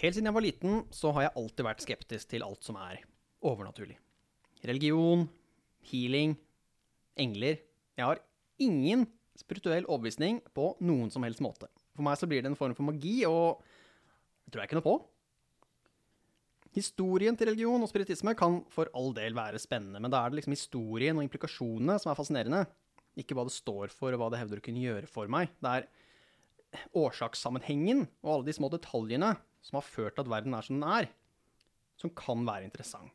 Helt siden jeg var liten, så har jeg alltid vært skeptisk til alt som er overnaturlig. Religion, healing, engler. Jeg har ingen spirituell overbevisning på noen som helst måte. For meg så blir det en form for magi, og det tror jeg ikke noe på. Historien til religion og spiritisme kan for all del være spennende, men da er det liksom historien og implikasjonene som er fascinerende. Ikke hva det står for, og hva det hevder å kunne gjøre for meg. Det er årsakssammenhengen og alle de små detaljene som har ført til at verden er som den er, som kan være interessant.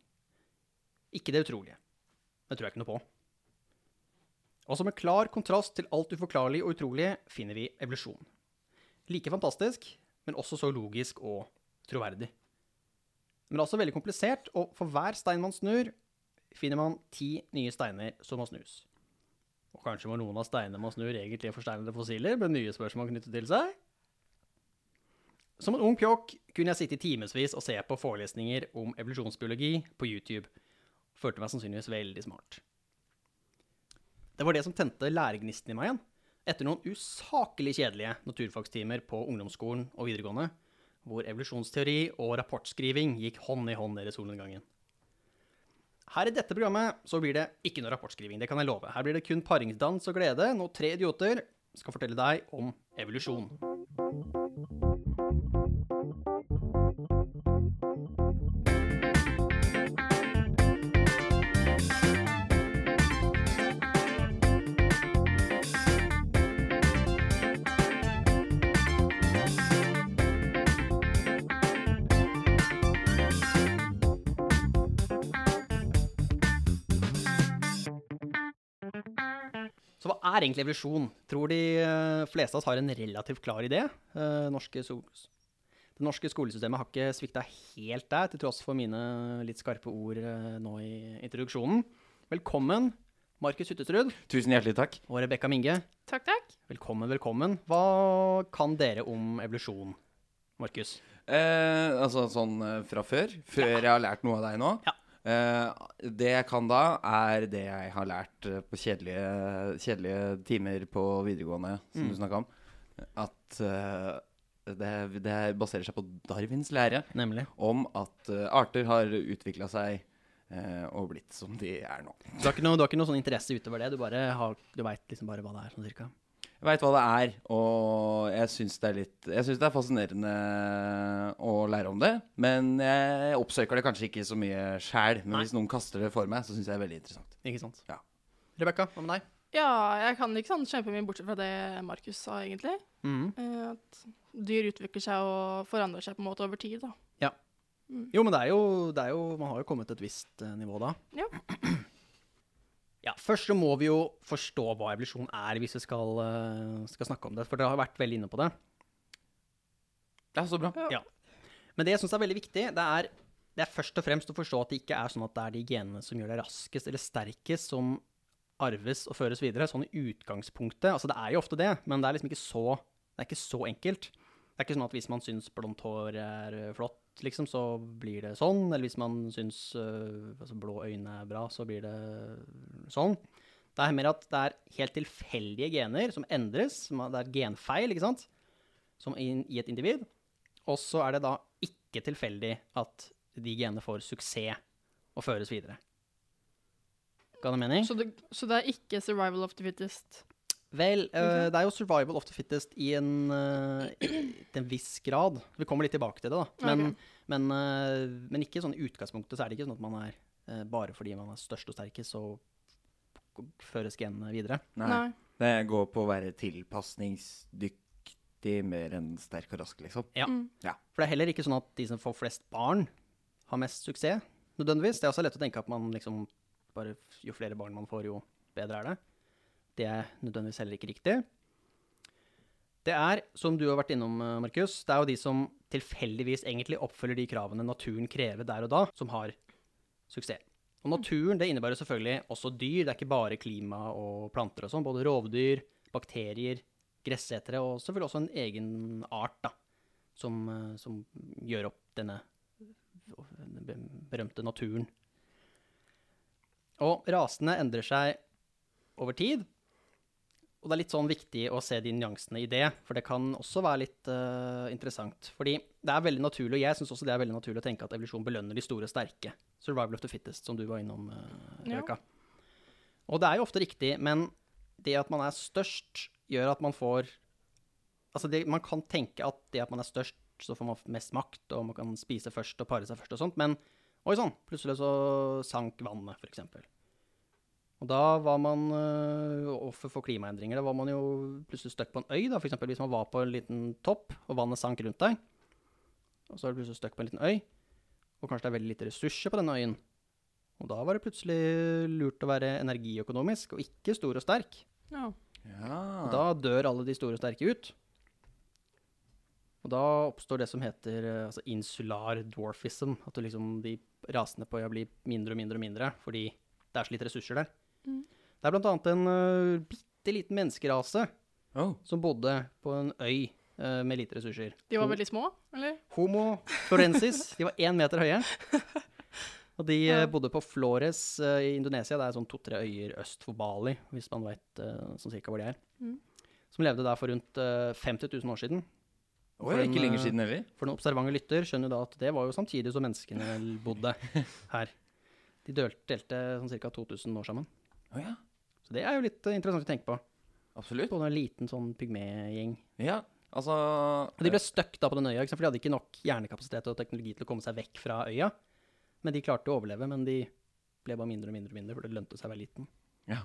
Ikke det utrolige. Det tror jeg ikke noe på. Og som en klar kontrast til alt uforklarlig og utrolig finner vi evolusjon. Like fantastisk, men også så logisk og troverdig. Men det er også veldig komplisert, og for hver stein man snur, finner man ti nye steiner som må snus. Og kanskje må noen av steinene man snur egentlig forsteinede fossiler med nye spørsmål knyttet til seg? Som en ung pjokk kunne jeg sitte i timevis og se på forelesninger om evolusjonsbiologi på YouTube. Følte meg sannsynligvis veldig smart. Det var det som tente læregnisten i meg igjen, etter noen usakelig kjedelige naturfagstimer på ungdomsskolen og videregående, hvor evolusjonsteori og rapportskriving gikk hånd i hånd ned i solnedgangen. Her i dette programmet så blir det ikke noe rapportskriving, det kan jeg love. Her blir det kun paringsdans og glede når tre idioter skal fortelle deg om evolusjon. Så hva er egentlig evolusjon? Tror de eh, fleste av oss har en relativt klar idé. Eh, norske det norske skolesystemet har ikke svikta helt der, til tross for mine litt skarpe ord eh, nå i introduksjonen. Velkommen, Markus Hyttestrud Tusen hjertelig takk. og Rebekka Minge. Takk, takk. Velkommen, velkommen. Hva kan dere om evolusjon, Markus? Eh, altså sånn fra før, før jeg har lært noe av deg nå. Ja. Eh, det jeg kan da, er det jeg har lært eh, på kjedelige, kjedelige timer på videregående, som Mm. du snakka om. At eh, det, det baserer seg på Darwins lære Nemlig. om at arter har utvikla seg og blitt som de er nå. Du har ikke noe, du har ikke noe sånn interesse utover det? Du, bare har- du veit liksom bare hva det er, sånn cirka? Jeg veit hva det er, og jeg syns det er litt Jeg synes det er fascinerende å lære om det. Men jeg oppsøker det kanskje ikke så mye sjæl. Men Nei. hvis noen kaster det for meg, så syns jeg det er veldig interessant. Ikke sant? Ja. Rebekka, hva med deg? Ja, jeg kan ikke sånn kjempemye bortsett fra det Markus sa, egentlig. Mhm. Eh, At dyr utvikler seg og forandrer seg på en måte over tid, da. Ja. Jo, men det er jo, det er jo Man har jo kommet til et visst eh, nivå da. Ja. Først så må vi jo forstå hva evolusjon er, hvis vi skal, eh, skal snakke om det. For dere har vært veldig inne på det. Det er så bra. Ja. Men det jeg syns er veldig viktig, det er, det er først og fremst å forstå at det ikke er sånn at det er de genene som gjør deg raskest eller sterkest, som arves og føres videre. Sånn i utgangspunktet. Altså, det er jo ofte det, men det er liksom ikke så, det er ikke så enkelt. Det er ikke sånn at hvis man syns blondt hår er øh, flott, liksom, så blir det sånn. Eller hvis man syns uh, altså, blå øyne er bra, så blir det sånn. Det er mer at det er helt tilfeldige gener som endres. Det er genfeil, ikke sant? Som i, i et individ. Og så er det da ikke tilfeldig at de genene får suksess og føres videre. Ga det mening? Så det, så det er ikke survival of the fittest. Vel, uh, det er jo survival of the fittest i en, uh, i til en viss grad. Vi kommer litt tilbake til det, da. Men, okay. men, uh, men ikke sånn i utgangspunktet så er det ikke sånn at man er bare fordi man er størst og sterkest, så føres genene videre. Nei. Det går på å være tilpasningsdyktig mer enn sterk og rask, liksom. Ja. Mm. For det er heller ikke sånn at de som får flest barn, har mest suksess, nødvendigvis. Det er også lett å tenke at man liksom bare Jo flere barn man får, jo bedre er det. Det er nødvendigvis heller ikke riktig. Det er, som du har vært innom, eh, Markus, det er jo de som tilfeldigvis egentlig oppfølger de kravene naturen krever der og da, som har suksess. Og naturen det innebærer selvfølgelig også dyr. Det er ikke bare klima og planter og sånn. Både rovdyr, bakterier, gressetere og selvfølgelig også en egen art, da som, eh, som gjør opp denne berømte naturen. Og rasene endrer seg over tid. Og det er litt sånn viktig å se de nyansene i det, for det kan også være litt uh, interessant. Fordi det er veldig naturlig, og jeg syns også det er veldig naturlig å tenke at evolusjon belønner de store og sterke. Survival of the fittest, som du var innom, uh, Ja. Og det er jo ofte riktig, men det at man er størst, gjør at man får Altså, det, man kan tenke at det at man er størst, så får man mest makt, og man kan spise først og pare seg først og sånt, men oi sann, plutselig så sank vannet, for eksempel. Og da var man uh, offer for klimaendringer. Da var man jo plutselig stuck på en øy, da, for eksempel hvis man var på en liten topp, og vannet sank rundt deg. Og så er du plutselig stuck på en liten øy, og kanskje det er veldig lite ressurser på denne øyen. Og da var det plutselig lurt å være energiøkonomisk, og ikke stor og sterk. Ja. Ja. Og da dør alle de store og sterke ut. Og da oppstår det som heter eh, altså insular dwarfism. At du liksom, de rasende på øya blir mindre og mindre og mindre fordi det er så lite ressurser der. Mm. Det er blant annet en uh, bitte liten menneskerase Oh. som bodde på en øy uh, med lite ressurser. De var Ho- veldig små, eller? Homo florensis. De var én meter høye. Og de eh, Ja. bodde på Flores uh, i Indonesia. Det er sånn to-tre øyer øst for Bali, hvis man veit sånn cirka hvor de er. Mm. Som levde der for rundt uh, 50 000 år siden. Oi, For ikke en, lenger siden heller. For den observante lytter skjønner jo da at det var jo samtidig som menneskene bodde her. De delte, delte sånn ca. 2000 år sammen. Å ja. Så det er jo litt eh, interessant å tenke på. Absolutt. På en liten sånn pygmegjeng. Ja, altså Og de ble stuck da på den øya, for de hadde ikke nok hjernekapasitet og teknologi til å komme seg vekk fra øya. Men de klarte å overleve, men de ble bare mindre og mindre, og mindre, for det lønte seg å være liten. Ja.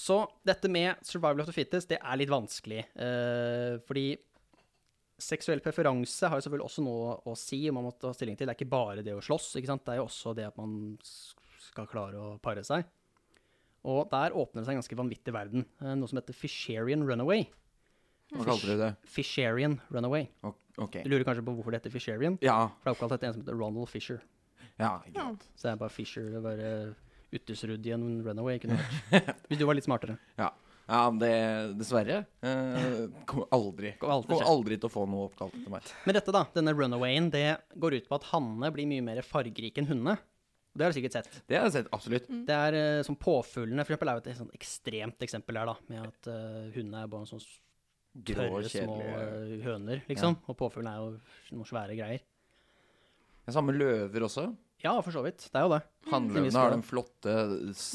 Så dette med survival of the fittest, det er litt vanskelig. Eh, fordi seksuell preferanse har jo selvfølgelig også noe å si, og man må ta stilling til. Det er ikke bare det å slåss, ikke sant? det er jo også det at man skal klare å pare seg. Og der åpner det seg en ganske vanvittig verden. eh, noe som heter Fisherian Runaway. Hva kalte du det? Fisherian Runaway. Okay. Du lurer kanskje på hvorfor det heter Fisherian? Ja. For det er oppkalt etter en som heter Ronald Fisher. Ja, ikke sant. Så det er bare Fisher, det er bare i en Runaway, kunne vært. Hvis du var litt smartere. Ja, ja det Dessverre. Eh, kommer aldri kom aldri å aldri til å få noe oppkalt etter meg. Men dette, da, denne Runawayen, det går ut på at hannene blir mye mer fargerike enn hundene. Det har du sikkert sett. Det har jeg sett, absolutt. Det er uh, som påfuglene, for eksempel, er jo et sånn ekstremt eksempel her, da, med at uh, hundene er bare sånne s- Grå, tørre, små eh, høner, liksom. Og påfuglene er jo noen svære greier. Er Samme løver også. Ja, for så vidt. Det er jo det. Hannløvene har den flotte,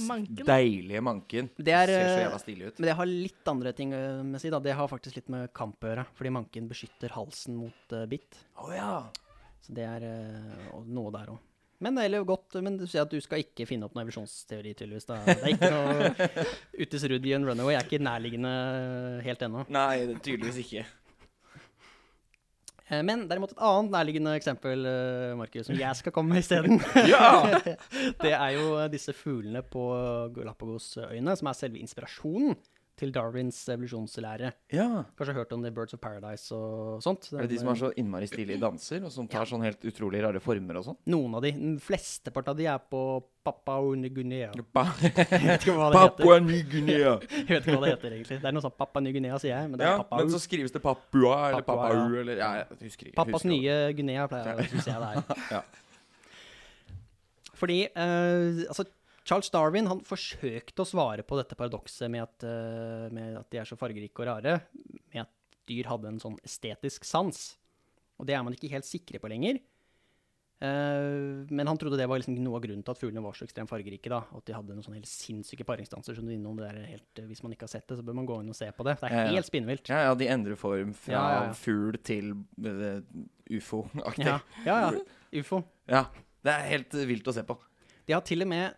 Manken. deilige manken. Det er, Ser så jævla stilig ut. Men det har litt andre ting uh, med å si. da. Det har faktisk litt med kamp å gjøre. Fordi manken beskytter halsen mot uh, bitt. Å ja. Så det er noe der òg. Men det er jo godt, men du sier at du skal ikke finne opp noen evolusjonsteori, tydeligvis. Da. Det er ikke noe Utis Rudd i en runaway er ikke nærliggende helt ennå. Nei, tydeligvis ikke. Eh, Men derimot et annet nærliggende eksempel, eh, Markus, som jeg skal komme med isteden. Ja! det er jo disse fuglene på Galapagosøyene som er selve inspirasjonen til Darwins evolusjonslære. ja. Kanskje hørt om det Birds of Paradise og sånt? Er det de som er så innmari stilige danser, og som tar sånn helt utrolig rare former og sånn? Noen av de. Den flesteparten av de er på Papua Ny-Guinea. Pa. Papua Ny-Guinea. Jeg vet ikke hva det heter egentlig. Det er noe sånn Papua Ny-Guinea, sier jeg. Men det er Ja, Papua. men så skrives det Papua eller Papua, Papau ja. eller Ja, jeg husker ikke. Pappas husker nye Guinea, pleier jeg, å si det er. Ja. Fordi eh, altså, Charles Darwin han forsøkte å svare på dette paradokset med at, eh, med at de er så fargerike og rare, med at dyr hadde en sånn estetisk sans. Og det er man ikke helt sikre på lenger. Eh, men han trodde det var liksom noe av grunnen til at fuglene var så ekstremt fargerike. da, At de hadde noen sånne helt sinnssyke paringsdanser. som du innom det der helt, eh, Hvis man ikke har sett det, så bør man gå inn og se på det. Det er Ja, ja. helt spinnvilt. Ja, ja, de endrer form fra Ja, ja, fugl til ufo-aktig. Ja, ja. Ufo. Ja, Det er helt vilt å se på. De har til og med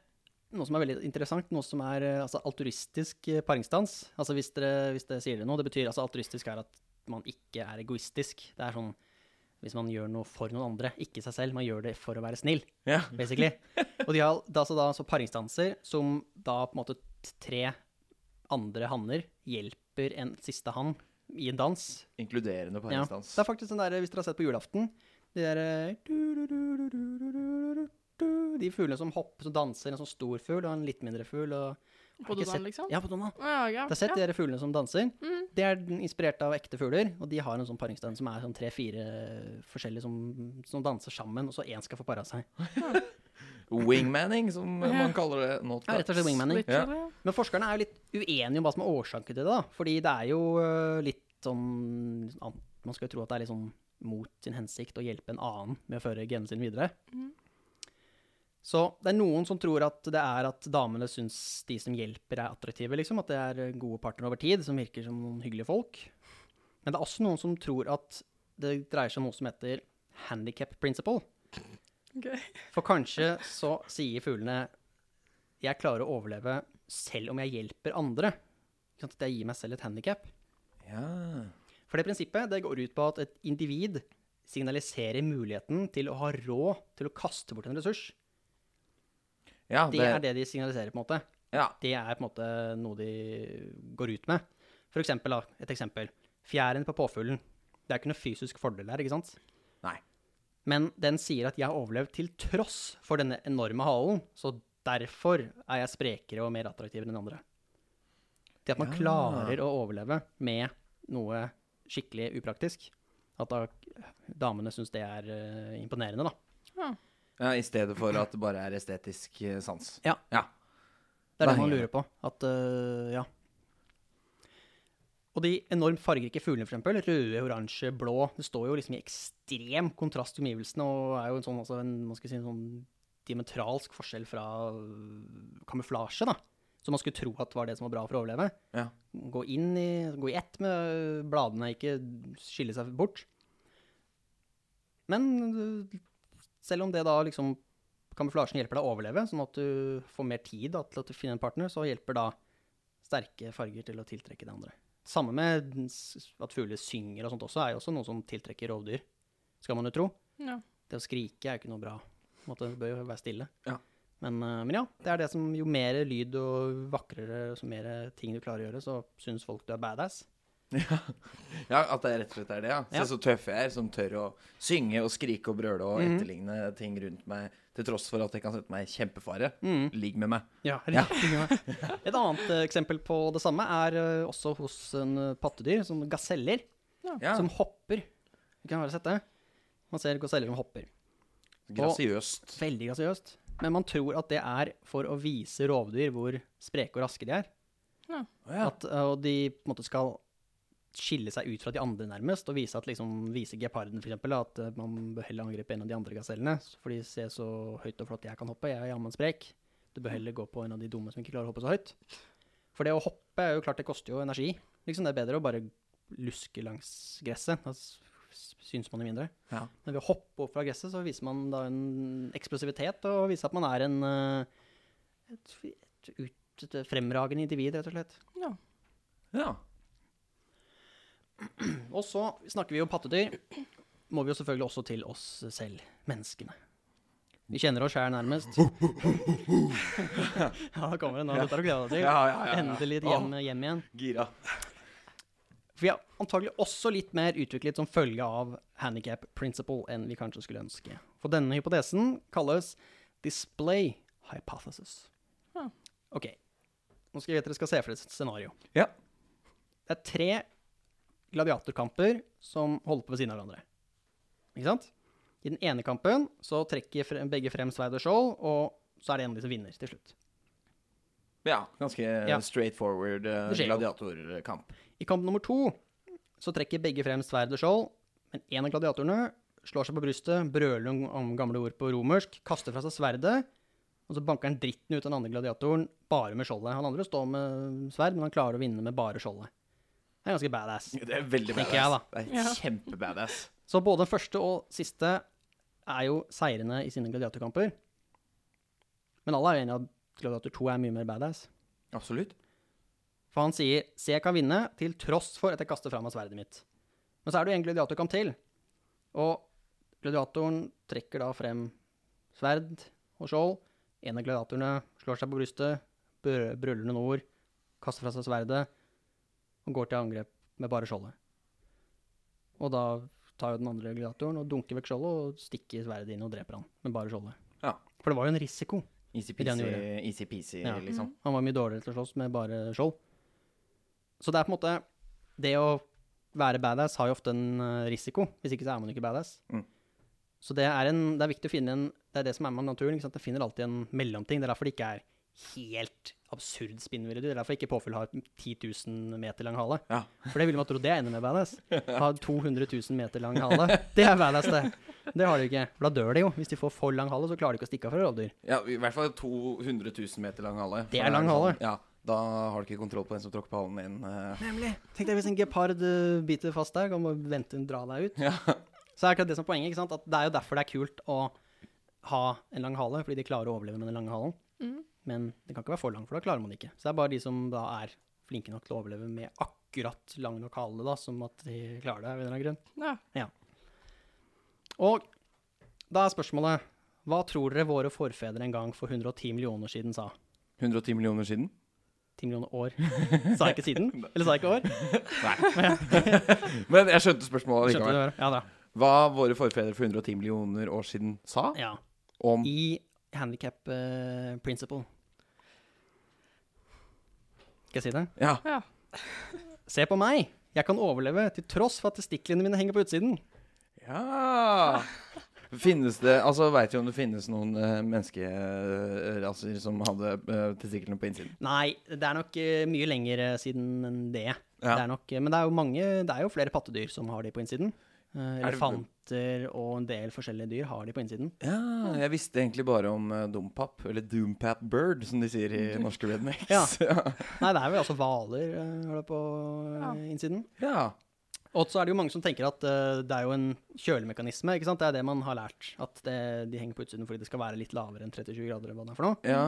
noe som er veldig interessant, noe som er eh, altså, altruistisk eh, paringsdans. Altså hvis dere, hvis dere sier det nå, det betyr altså altruistisk er at man ikke er egoistisk. Det er sånn hvis man gjør noe for noen andre, ikke seg selv. Man gjør det for å være snill, Ja. basically. Og de har da, så da så paringsdanser som da på en måte tre andre hanner hjelper en siste hann i en dans. Inkluderende Ja. paringsdans. Det er faktisk den der, hvis dere har sett på julaften, de der de fuglene som hopper som danser, en sånn stor fugl og en litt mindre fugl. på Donald, liksom? Ja, på Donald. Oh, ja, ja. Du har sett ja. de fuglene som danser? Mm. De er inspirert av ekte fugler, og de har en sånn paringsdans som er sånn tre-fire forskjellige som, som, danser sammen, og så én skal få para seg. wingmanning, som man kaller det nå. Ja, rett og slett wingmanning. Men forskerne er jo litt uenige om hva som er årsaken til det, da. Fordi det er jo øh, litt sånn Man skal jo tro at det er litt sånn mot sin hensikt å hjelpe en annen med å føre genene sine videre. Mm. Så det er noen som tror at det er at damene syns de som hjelper, er attraktive, liksom. At det er gode partnere over tid, som virker som noen hyggelige folk. Men det er også noen som tror at det dreier seg om noe som heter handicap principle. Okay. For kanskje så sier fuglene jeg klarer å overleve selv om jeg hjelper andre. At jeg gir meg selv et handikap. Ja. For det prinsippet det går ut på at et individ signaliserer muligheten til å ha råd til å kaste bort en ressurs. Ja, Det er det de signaliserer, på en måte. Ja. Det er på en måte noe de går ut med. For eksempel, da, et eksempel. Fjæren på påfuglen. Det er ikke noe fysisk fordel der, ikke sant? Nei. Men den sier at jeg har overlevd til tross for denne enorme halen, så derfor er jeg sprekere og mer attraktiv enn andre. Det at man Ja. klarer å overleve med noe skikkelig upraktisk, at da damene syns det er uh, imponerende, da. ja, I stedet for at det bare er estetisk eh, sans. Ja. ja. Det er det man lurer på. At, uh, ja. Og de enormt fargerike fuglene, for eksempel, røde, oransje, blå, det står jo liksom i ekstrem kontrast til omgivelsene, og er jo en sånn, altså en, man skal si, en sånn diametralsk forskjell fra øh, kamuflasje, da. Som man skulle tro at var det som var bra for å overleve. Ja. Gå inn i, gå i ett med bladene, ikke skille seg bort. Men øh, selv om det da liksom kamuflasjen hjelper deg å overleve, sånn at du får mer tid da, til å finne en partner, så hjelper da sterke farger til å tiltrekke det andre. Samme med at fugler synger og sånt også, er jo også noe som tiltrekker rovdyr, skal man jo tro. Ja. Det å skrike er jo ikke noe bra. Måte, det bør jo være stille. Ja. Men, eh, men ja, det er det som jo mer lyd og vakrere, så mer ting du klarer å gjøre, så syns folk du er badass. ja, at det rett og slett er det, ja. Se Ja. så tøff jeg er, som tør å synge og skrike og brøle og Mhm. etterligne ting rundt meg, til tross for at det kan sette meg i kjempefare. Mm. Ligg med meg. Ja, Ja. Et annet uh, eksempel på det samme er uh, også hos en uh, pattedyr, som gaseller, Ja, som hopper. Du kan bare sette det. Man ser gaseller som hopper. grasiøst. Veldig grasiøst. Men man tror at det er for å vise rovdyr hvor spreke og raske de er. Ja. At, og de på en måte skal skille seg ut fra de andre nærmest, og vise, at, liksom, vise geparden eksempel, at eh, man bør heller angripe en av de andre gasellene, for de ser så høyt og flott jeg kan hoppe, jeg er jammen sprek. Du bør heller gå på en av de dumme som ikke klarer å hoppe så høyt. For det å hoppe er jo klart det koster jo energi. Liksom Det er bedre å bare luske langs gresset. Da syns man jo mindre. Ja. Men ved å hoppe opp fra gresset, så viser man da en eksplosivitet, og viser at man er en eh, et, et, ut, et fremragende individ, rett og slett. Ja. ja. Og så snakker vi om pattedyr. Må vi jo selvfølgelig også til oss selv, menneskene. Vi kjenner oss sjæl nærmest. ja, da kommer det nå. Dette har du gleda deg til. Ja, ja, ja, ja. Endelig hjem, hjem igjen. Gira. For vi har antagelig også litt mer utviklet som følge av handicap principle enn vi kanskje skulle ønske. For denne hypotesen kalles display hypothesis. Ja. Ok, nå skal jeg at dere skal se for dere et scenario. Ja. Det er tre gladiatorkamper som holder på ved siden av hverandre. Ikke sant? I den ene kampen så trekker frem, begge frem sverd og skjold, og så er det en av de som vinner til slutt. Ja, ganske Ja. straight forward Det skjer jo. gladiatorkamp. I kamp nummer to så trekker begge frem sverd og skjold, men en av gladiatorene slår seg på brystet, brøler om gamle ord på romersk, kaster fra seg sverdet, og så banker han dritten ut av den andre gladiatoren bare med skjoldet. Han andre står med sverd, men han klarer å vinne med bare skjoldet. Det er ganske badass. Det er veldig badass. jeg, da. Det er Ja. kjempebadass. Så både den første og siste er jo seirende i sine gladiatorkamper. Men alle er jo enige at gladiator 2 er mye mer badass. Absolutt. For han sier 'se jeg kan vinne', til tross for at jeg kaster fra meg sverdet mitt. Men så er det jo en gladiatorkamp til. Og gladiatoren trekker da frem sverd og skjold. En av gladiatorene slår seg på brystet, brø- brøler noen ord, kaster fra seg sverdet og går til angrep med bare skjoldet. Og da tar jo den andre gladiatoren og dunker vekk skjoldet og stikker sverdet inn og dreper han med bare skjoldet. Ja. For det var jo en risiko. Easy-peasy, Ja. liksom. Han var mye dårligere til å slåss med bare skjold. Så det er på en måte Det å være badass har jo ofte en eh, risiko. Hvis ikke så er man ikke badass. Mm. Så det er, en, det er viktig å finne en Det er det som er med naturen. Det finner alltid en mellomting. Det er derfor det ikke er helt absurd spinnvill. Det er derfor ikke påfyll har 10 000 meter lang hale. Ja. For det ville man tro det er enda mer badass. Ha 200 000 meter lang hale. Det er badass, det. Det har de ikke. For da dør de jo. Hvis de får for lang hale, så klarer de ikke å stikke av fra rovdyr. Ja, i hvert fall 200 000 meter lang hale. Det er lang sånn- hale. Ja, da har du ikke kontroll på den som tråkker på halen din. eh. Nemlig. Tenk deg hvis en gepard uh, biter fast der, kan må vente og dra deg ut. Ja. Så er akkurat det som er poenget. ikke sant? At det er jo derfor det er kult å ha en lang hale, fordi de klarer å overleve med den lange halen. Mm. Men det kan ikke være for lang, for da klarer man det ikke. Så det er bare de som da er flinke nok til å overleve med akkurat lang nok hale, da, som at de klarer det av en eller annen grunn. Ja. Og da er spørsmålet hva tror dere våre forfedre en gang for 110 millioner siden sa? 110 millioner siden? 10 millioner år. Sa jeg ikke siden? Eller sa jeg ikke år? Nei. Men jeg skjønte spørsmålet likevel. Ja, da. Hva våre forfedre for 110 millioner år siden sa Ja. om I handicap uh, principle. Skal jeg si det? Ja. ja. Se på meg! Jeg kan overleve til tross for at testiklene mine henger på utsiden. ja. Finnes det Altså, veit vi om det finnes noen uh, menneskeraser som hadde uh, testiklene på innsiden? Nei, det er nok uh, mye lenger siden enn det. Ja. det er nok, men det er jo mange Det er jo flere pattedyr som har de på innsiden. Eh, det- og en del forskjellige dyr har de på innsiden. Ja, jeg visste egentlig bare om uh, dompap, eller doompap bird, som de sier i norske rednecks. Ja. Nei, det er vel altså hvaler uh, på Ja. innsiden. ja. Og så er det jo mange som tenker at uh, det er jo en kjølemekanisme. ikke sant? Det er det man har lært. At det, de henger på utsiden fordi det skal være litt lavere enn 37 grader. eller hva det er for noe. ja.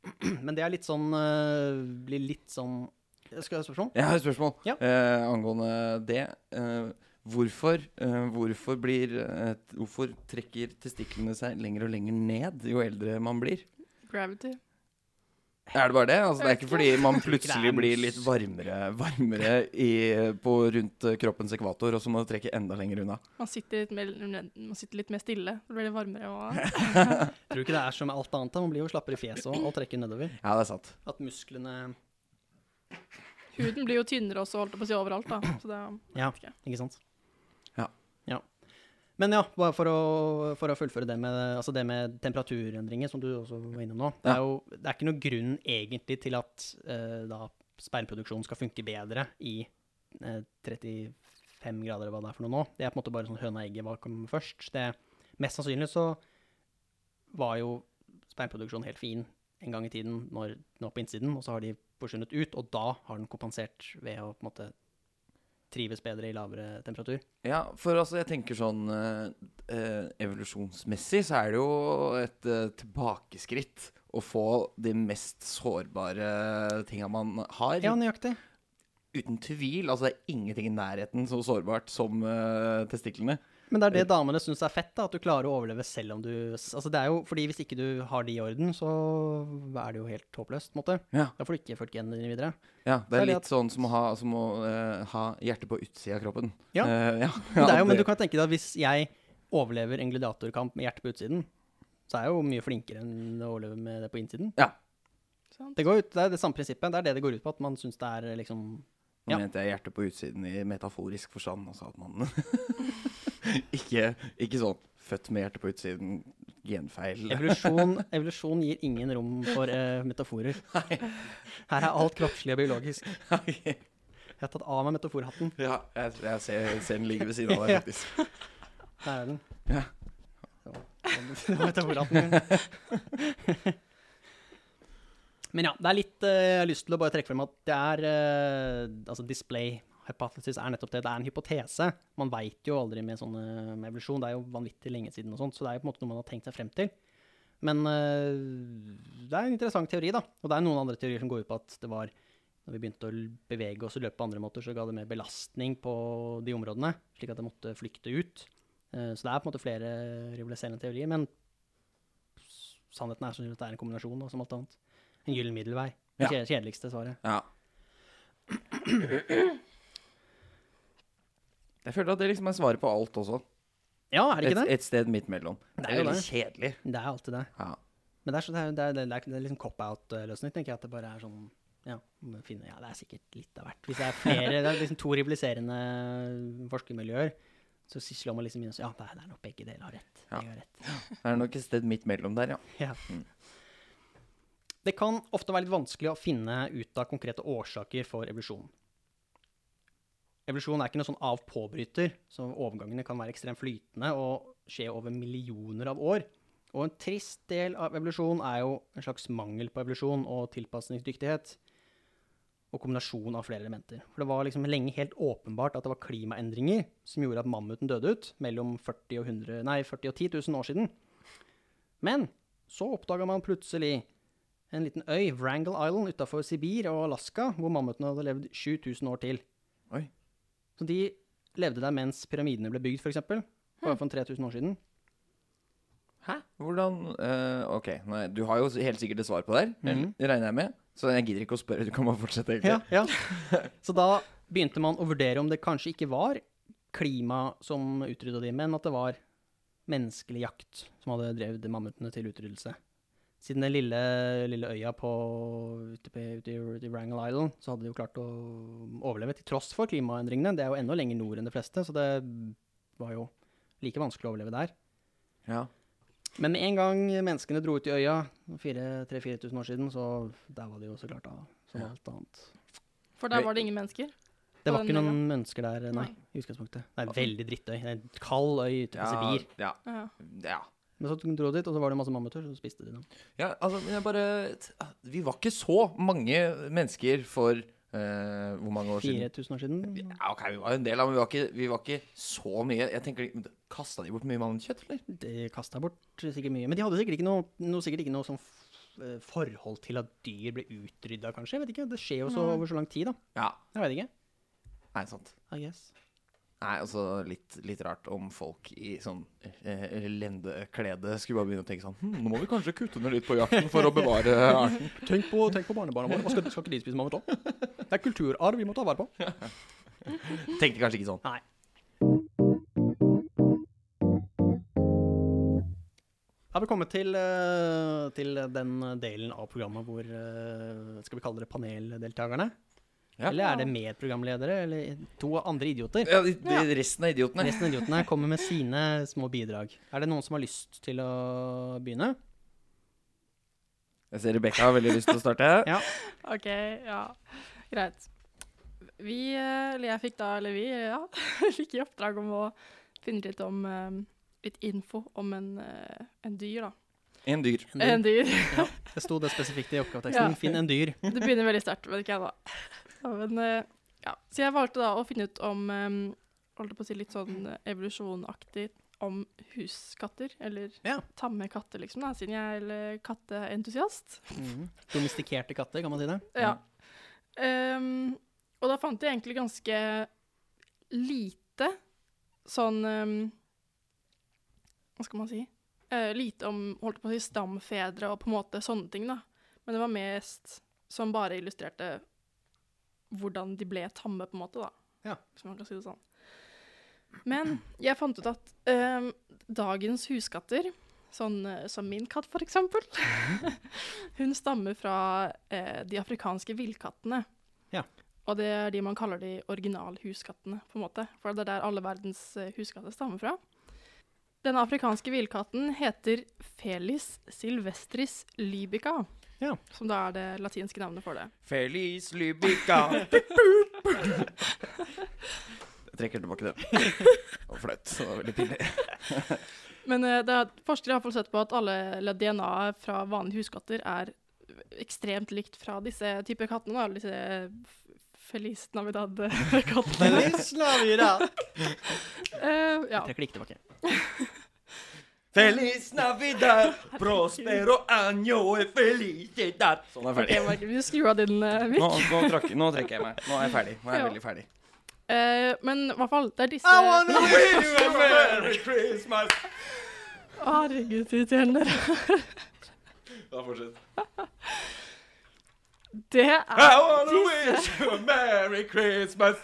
Men det er litt sånn uh, Blir litt sånn Skal jeg ha et spørsmål? Jeg har et spørsmål Ja. uh, angående det. Eh, hvorfor, uh, hvorfor, blir, uh, hvorfor trekker testiklene seg lenger og lenger ned jo eldre man blir? Gravity. Er det bare det? Altså, det er ikke fordi man er plutselig blir litt varmere, varmere i, på rundt eh, kroppens ekvator, og så må du trekke enda lenger unna. Man sitter litt mer, man sitter litt mer stille. Så blir det varmere. Og, Tror du ikke det er som med alt annet? Man blir jo slappere i fjeset og alt trekker nedover. Ja, det er sant. At musklene huden blir jo tynnere også, holdt jeg på å si, overalt. da. Så det, Ja. ikke. Ikke sant? Men ja, bare for å, for å fullføre det med, altså det med temperaturendringer, som du også var innom nå. Det er jo det er ikke noen grunn egentlig til at eh, da speilproduksjon skal funke bedre i eh, 35 grader, eller hva det er for noe nå. Det er på en måte bare sånn høna og egget, hva kommer først. Det, mest sannsynlig så var jo speilproduksjonen helt fin en gang i tiden når den var på innsiden, og så har de forsvunnet ut, og da har den kompensert ved å på en måte trives bedre i lavere temperatur. Ja, for altså, jeg tenker sånn eh, eh, Evolusjonsmessig så er det jo et eh, tilbakeskritt å få de mest sårbare tinga man har. Ja, nøyaktig. Uten tvil. Altså, det er ingenting i nærheten så sårbart som eh, testiklene. Men det er det damene syns er fett, da, at du klarer å overleve selv om du Altså det er jo, fordi Hvis ikke du har de i orden, så er det jo helt håpløst. på en måte. Ja, Da får du ikke ført genene dine videre. ja det Så er det litt sånn som å ha, som å, uh, ha hjertet på utsida av kroppen. Ja. Uh, ja. Men, det er jo, men du kan tenke deg at hvis jeg overlever en gladiatorkamp med hjertet på utsiden, så er jeg jo mye flinkere enn å overleve med det på innsiden. Ja. Det, går ut, det er det samme prinsippet. Det er det det går ut på, at man syns det er liksom Nå Ja. mente jeg hjertet på utsiden i metaforisk forstand. Altså at man ikke, ikke sånn født med hjertet på utsiden, genfeil. Evolusjon, evolusjon gir ingen rom for uh, metaforer. Her er alt kroppslig og biologisk. Jeg har tatt av meg metaforhatten. ja, jeg, jeg ser, ser den ligge ved siden av deg, faktisk. Der er den. Ja. Så, det var metaforhatten min. Men ja, det er litt uh, Jeg har lyst til å bare trekke frem at det er uh, Altså, display hypothesis er nettopp det. Det er en hypotese. Man veit jo aldri med sånne med evolusjon. Det er jo vanvittig lenge siden og sånt, så det er jo på en måte noe man har tenkt seg frem til. Men eh, det er en interessant teori, da. Og det er noen andre teorier som går ut på at det var når vi begynte å bevege oss og løpe på andre måter, så ga det mer belastning på de områdene, slik at det måtte flykte ut. Eh, Så det er på en måte flere rivaliserende teorier, men sannheten er sånn at det er en kombinasjon, da, som alt annet. En gyllen middelvei. Det Ja. kjedeligste svaret. Ja. Jeg føler at det liksom er svaret på alt også. Ja, er det Et, ikke det? et sted midt mellom. Det er jo veldig det. kjedelig. Det er alltid det. Ja. Men det er, så, det er, det er, det er, det er liksom cop-out-løsning, tenker jeg. At det bare er sånn ja, må finne, ja, det er sikkert litt av hvert. Hvis det er flere, det er liksom to rivaliserende forskermiljøer, Så slår man liksom inn og sier ja, det er- nok begge deler har rett. Ja. Har rett. Det er nok et sted midt mellom der, ja. Ja. Mm. Det kan ofte være litt vanskelig å finne ut av konkrete årsaker for evolusjon. Evolusjon er ikke noe sånn av-påbryter, så overgangene kan være ekstremt flytende og skje over millioner av år. Og en trist del av evolusjon er jo en slags mangel på evolusjon og tilpasningsdyktighet. Og kombinasjon av flere elementer. For det var liksom lenge helt åpenbart at det var klimaendringer som gjorde at mammuten døde ut mellom 40 og, 100, nei, 40 og 10 000 år siden. Men så oppdaga man plutselig en liten øy, Wrangle Island, utafor Sibir og Alaska, hvor mammuten hadde levd 7000 år til. Oi. Så de levde der mens pyramidene ble bygd, f.eks. Bare for 3000 år siden. Hæ? Hvordan uh, OK, nei, du har jo helt sikkert et svar på det her, Mhm. regner jeg med. Så jeg gidder ikke å spørre, du kan bare fortsette. egentlig. Ja, ja. Så da begynte man å vurdere om det kanskje ikke var klima som utrydda de, men at det var menneskelig jakt som hadde drevet mammutene til utryddelse. Siden den lille, lille øya på, ute, på, ute, i, Wrangle Island, så hadde de jo klart å overleve til tross for klimaendringene. Det er jo enda lenger nord enn de fleste, så det var jo like vanskelig å overleve der. Ja. Men med en gang menneskene dro ut i øya, 3000-4000 år siden, så der var det jo så klart da, som Ja. alt annet. For der var det ingen mennesker. Det var ikke noen noen mennesker der, nei, Nei. i utgangspunktet. Det er en veldig drittøy. Det er en kald øy ute på Ja, Sibir. ja, Ja. Men så dro dit, og så var det masse mammuter, så spiste de dem. Ja, altså, men jeg bare Vi var ikke så mange mennesker for Uh, hvor mange år siden? 4000 år siden. Ja, ok, vi var en del av men vi var ikke, vi var ikke så mye. Jeg tenker, Kasta de bort mye mammutkjøtt, eller? De kasta bort sikkert mye. Men de hadde sikkert ikke noe, noe, sikkert ikke noe sånn eh, forhold til at dyr ble utrydda, kanskje. Jeg vet ikke. Det skjer jo så over så lang tid, da. Ja. Jeg vet ikke. Nei, sant. I guess. Nei, altså litt, litt rart om folk i sånn eh, lendeklede skulle bare begynne å tenke sånn hm, Nå må vi kanskje kutte ned litt på jakten for å bevare arten. Tenk på, tenk på barnebarna våre. Skal, skal ikke de spise mammut òg? Det er kulturarv vi må ta vare på. Tenkte kanskje ikke sånn. Nei. Har vi kommet til, eh, til den delen av programmet hvor eh, Skal vi kalle det paneldeltakerne? Ja. Eller er det medprogramledere? Eller to andre idioter? Ja, de, de, Resten av idiotene. Resten av idiotene kommer med sine små bidrag. Er det noen som har lyst til å begynne? Jeg ser Rebekka har veldig lyst til å starte. Ja. OK, ja. Greit. Vi, eh, eller jeg fikk da, eller vi, ja, fikk i oppdrag om å finne litt om eh, Litt info om en, eh, en dyr, da. En dyr. En dyr. Ja, det sto det spesifikt i oppgaveteksten. Ja. Finn en dyr. Det begynner veldig sterkt, vet ikke jeg da. Ja, men, eh, ja. Så jeg valgte da å finne ut om eh, holdt på å si litt sånn evolusjonaktig om huskatter, eller Ja. tamme katter, liksom, da, siden jeg er eh, katteentusiast. Mhm. Domestikerte katter, kan man si det? Ja. Ehm, og da fant jeg egentlig ganske lite sånn um, Hva skal man si? Uh, lite om holdt på å si stamfedre og på en måte sånne ting, da. Men det var mest som bare illustrerte hvordan de ble tamme, på en måte, da. Ja. Hvis man kan si det sånn. Men jeg fant ut at eh, dagens huskatter, sånn eh, som min katt eksempel, hun stammer fra eh, de afrikanske villkattene. Ja. Og det er de man kaller de originalhuskattene, på en måte. For det er der alle verdens eh, huskatter stammer fra. Den afrikanske villkatten heter Felis silvestris libica, Ja. som da er det latinske navnet for det. Feliz Lybica. Jeg trekker tilbake det. Det var flaut. Veldig pinlig. Men eh, det er, forskere har i hvert fall sett på at alle DNA-et fra vanlige huskatter er ekstremt likt fra disse typer kattene. Da, disse Feliz Navidad-kattene. Eh, ja. Trekker det ikke tilbake. Feliz Navidad, prospero año e felicidad. Sånn er ferdig. Markus, vi skrur av din uh, Nå, nå, trakk, nå trekker jeg meg. Nå er jeg ferdig. Nå er jeg Ja. veldig ferdig. Uh, men i hvert fall, det er disse wish you a merry Christmas. Herregud, så irriterende dere. Da fortsett. Det I er wanna wish you a merry Christmas.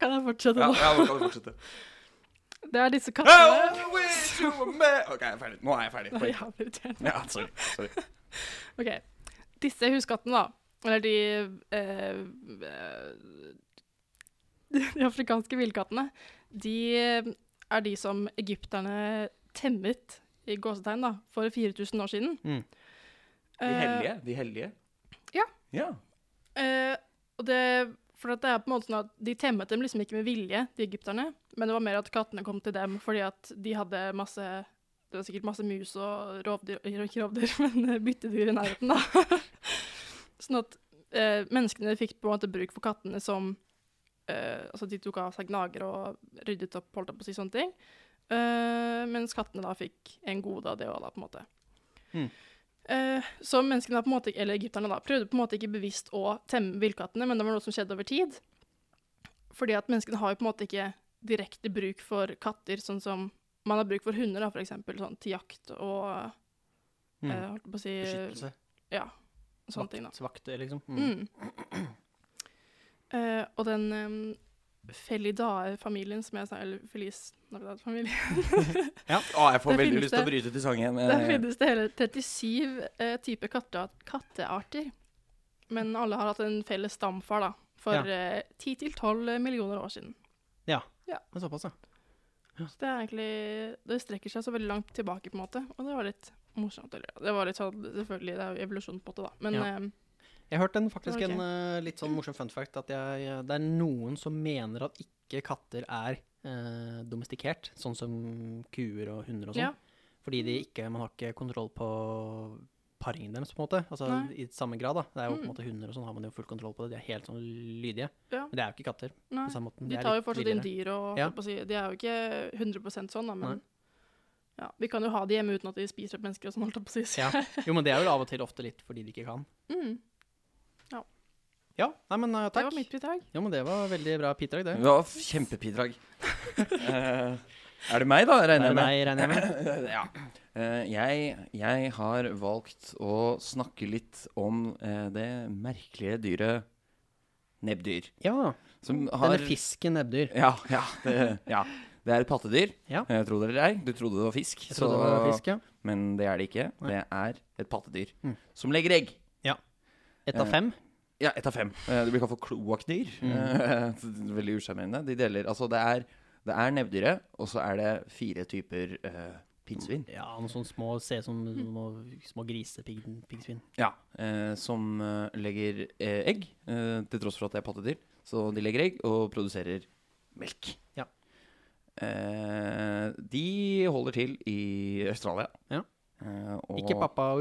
Kan jeg fortsette nå? ja, nå kan du fortsette. Det er disse kattene OK, jeg er ferdig. Nå er jeg ferdig. Det er jævlig irriterende. Ja, sorry. sorry. OK. Disse huskattene, da, eller de eh, eh, De afrikanske villkattene, de er de som egypterne temmet, i gåsetegn, da, for 4000 år siden. Mm. De Eh, hellige. De hellige. ja. Ja. Eh, og det, for det er på en måte sånn at De temmet dem liksom ikke med vilje, de egypterne, men det var mer at kattene kom til dem fordi at de hadde masse Det var sikkert masse mus og rovdyr Ikke rovdyr, men eh, byttedyr i nærheten, da. sånn at eh, menneskene fikk på en måte bruk for kattene som eh, Altså de tok av seg gnager og ryddet opp, holdt opp å si sånne ting. Eh, mens kattene da fikk en gode av det òg, da, på en måte. Mm. Eh, så menneskene på en måte, eller egypterne da, prøvde på en måte ikke bevisst å temme villkattene, men det var noe som skjedde over tid. Fordi at menneskene har jo på en måte ikke direkte bruk for katter, sånn som man har bruk for hunder, da, for eksempel, sånn til jakt og Mm. eh, holdt på å si Beskyttelse. Ja, sånne ting, da. Vakter, liksom. Mm. Mm. Eh, og den um, Felidae-familien som jeg sa, eller Feliz Navidad-familien Å, jeg får det veldig lyst til å bryte til sangen. Der Eh, finnes det hele 37 eh, typer katte kattearter. Men alle har hatt en felles stamfar, da. For Ja. eh, 10-12 millioner år siden. Men såpass, ja. Så det er egentlig Det strekker seg så veldig langt tilbake, på en måte. Og det var litt morsomt. Eller, det var litt sånn Selvfølgelig, det er jo evolusjon, på en måte, da. Men Ja. eh, Jeg hørte en, faktisk okay. en uh, litt sånn morsom fun fact, at jeg, det er noen som mener at ikke katter er uh, domestikert, sånn som kuer og hunder og sånn. ja. Fordi de ikke, man har ikke kontroll på paringen deres, på en måte. Altså Nei. i samme grad, da. Det er jo på en Mm. måte hunder og sånn har man jo full kontroll på det. De er helt sånn lydige. Ja. Men det er jo ikke katter Nei. på samme måten. De de tar jo fortsatt inn dyr og Ja. si, De er jo ikke 100% sånn, da, men Nei. ja, vi kan jo ha de hjemme uten at de spiser opp mennesker og sånn, holdt jeg på å si. Ja. Jo, men det er jo av og til ofte litt fordi de ikke kan. Mm, Ja, nei, men eh, det var mitt bidrag. Jo, men det var veldig bra bidrag, det. Ja, kjempebidrag. uh, er det meg, da? Regner er jeg med. Nei, regner jeg med. ja. Uh, jeg, jeg har valgt å snakke litt om eh, det merkelige dyret nebbdyr. Ja. Som har Denne fisken nebbdyr. Ja, ja, det, ja. Det er et pattedyr. Ja. Jeg tror det er. Du trodde det var fisk, Jeg trodde det var fisk, ja. men det er det ikke. Nei. Det er et pattedyr Mm. som legger egg. Ja. Ett av Eh, fem. Ja, ett av fem. Eh, Det blir kalt for kloakkdyr. Mm. Eh, Veldig usjarmerende. De deler Altså, det er, det er nebbdyret, og så er det fire typer uh, pinnsvin. Ja, noen sånne små, Se som små, små grisepiggsvin. Ja. eh, som eh, legger eh, egg, eh, til tross for at det er pattedyr. Så de legger egg og produserer melk. Ja. Eh, de holder til i Australia. Ja. Eh, og Ikke Papua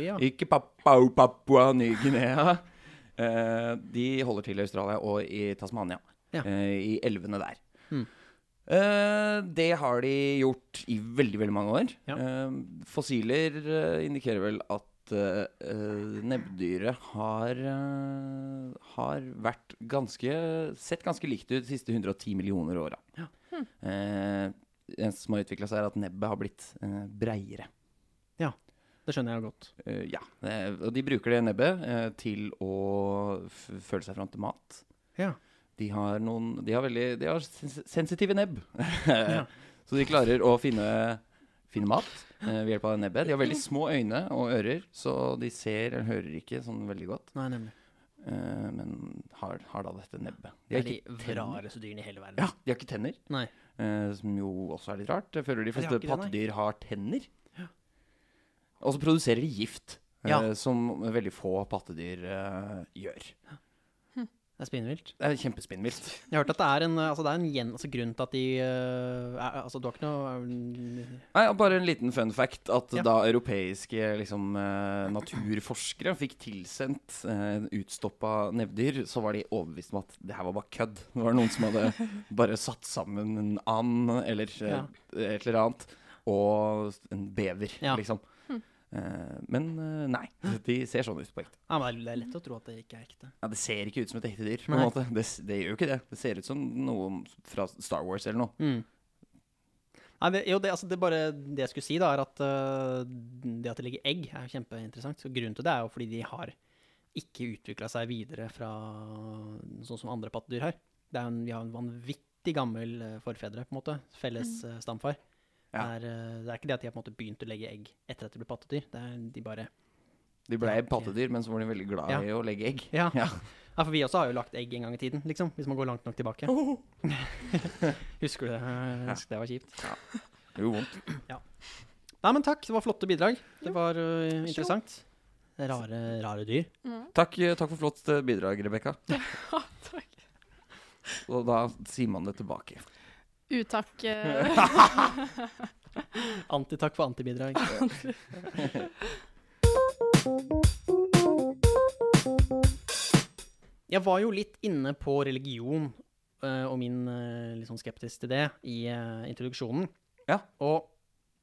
ja. Ikke Papua Papua Ny-Guinea. Eh, de holder til i Australia og i Tasmania. Ja. Eh, I elvene der. Mm. Eh, det har de gjort i veldig, veldig mange år. Ja. Eh, fossiler indikerer vel at eh, nebbdyret har, uh, har vært ganske Sett ganske likt ut de siste 110 millioner åra. Ja. Eh, det eneste som har utvikla seg, er at nebbet har blitt uh, breiere. Det skjønner jeg godt. Uh, ja. Eh, og de bruker det nebbet uh, til å f føle seg fram til mat. Ja. De har noen De har veldig De har sens sensitive nebb. Ja. Så de klarer å finne, finne mat uh, ved hjelp av det nebbet. De har veldig små øyne og ører, så de ser eller hører ikke sånn veldig godt. Nei, nemlig. Uh, men har, har da dette nebbet. Det De er har de er de rareste dyrene i hele verden. Ja, de har ikke tenner, Nei. Uh, som jo også er litt rart. Jeg føler de fleste pattedyr har tenner. Og så produserer de gift, Ja. eh, som veldig få pattedyr eh, gjør. Det er spinnvilt. Det er kjempespinnvilt. Jeg har hørt at det er en, eh, altså det er en gjen, altså grunn til at de uh, er, Altså, du har ikke noe uh, Nei, Bare en liten fun fact. At Ja. da europeiske liksom, uh, naturforskere fikk tilsendt uh, utstoppa nevdyr, så var de overbevist om at det her var bare kødd. Det var noen som hadde bare satt sammen en and eller eh, Ja. et eller annet, og en bever, Ja. liksom. Eh, men eh, nei, de ser sånn ut på ekte. Ja, men det er lett å tro at det ikke er ekte. Ja, Det ser ikke ut som et ekte dyr. på en måte Det, det gjør jo ikke det. Det ser ut som noe fra Star Wars eller noe. Mm. Nei, det, jo, det, altså, det, bare, det jeg skulle si, da, er at uh, det at det ligger egg, er kjempeinteressant. Så grunnen til det er jo fordi de har ikke utvikla seg videre fra sånn som andre pattedyr har. Det er en, vi har en vanvittig gammel forfedre, på en måte. Felles øh, stamfar. Ja. Det, er, øh, det er ikke det at de har på en måte begynt å legge egg etter at de ble pattedyr. Det er, de bare De ble pattedyr, men så var de veldig glad Ja. i å legge egg. Ja. Ja. ja, for vi også har jo lagt egg en gang i tiden, liksom. Hvis man går langt nok tilbake. Husker du det? Husker Det var kjipt. Det gjorde vondt. Nei, men takk. Det var flotte bidrag. Det var uh, interessant. Rare, rare dyr. Mm. Takk, eh, takk for flott eh, bidrag, Rebekka. Ja, takk. Og da sier man det tilbake. Utakk. eh, Antitakk for antibidrag. Jeg var jo litt inne på religion øh, og min liksom, skepsis til det i introduksjonen. Ja. Og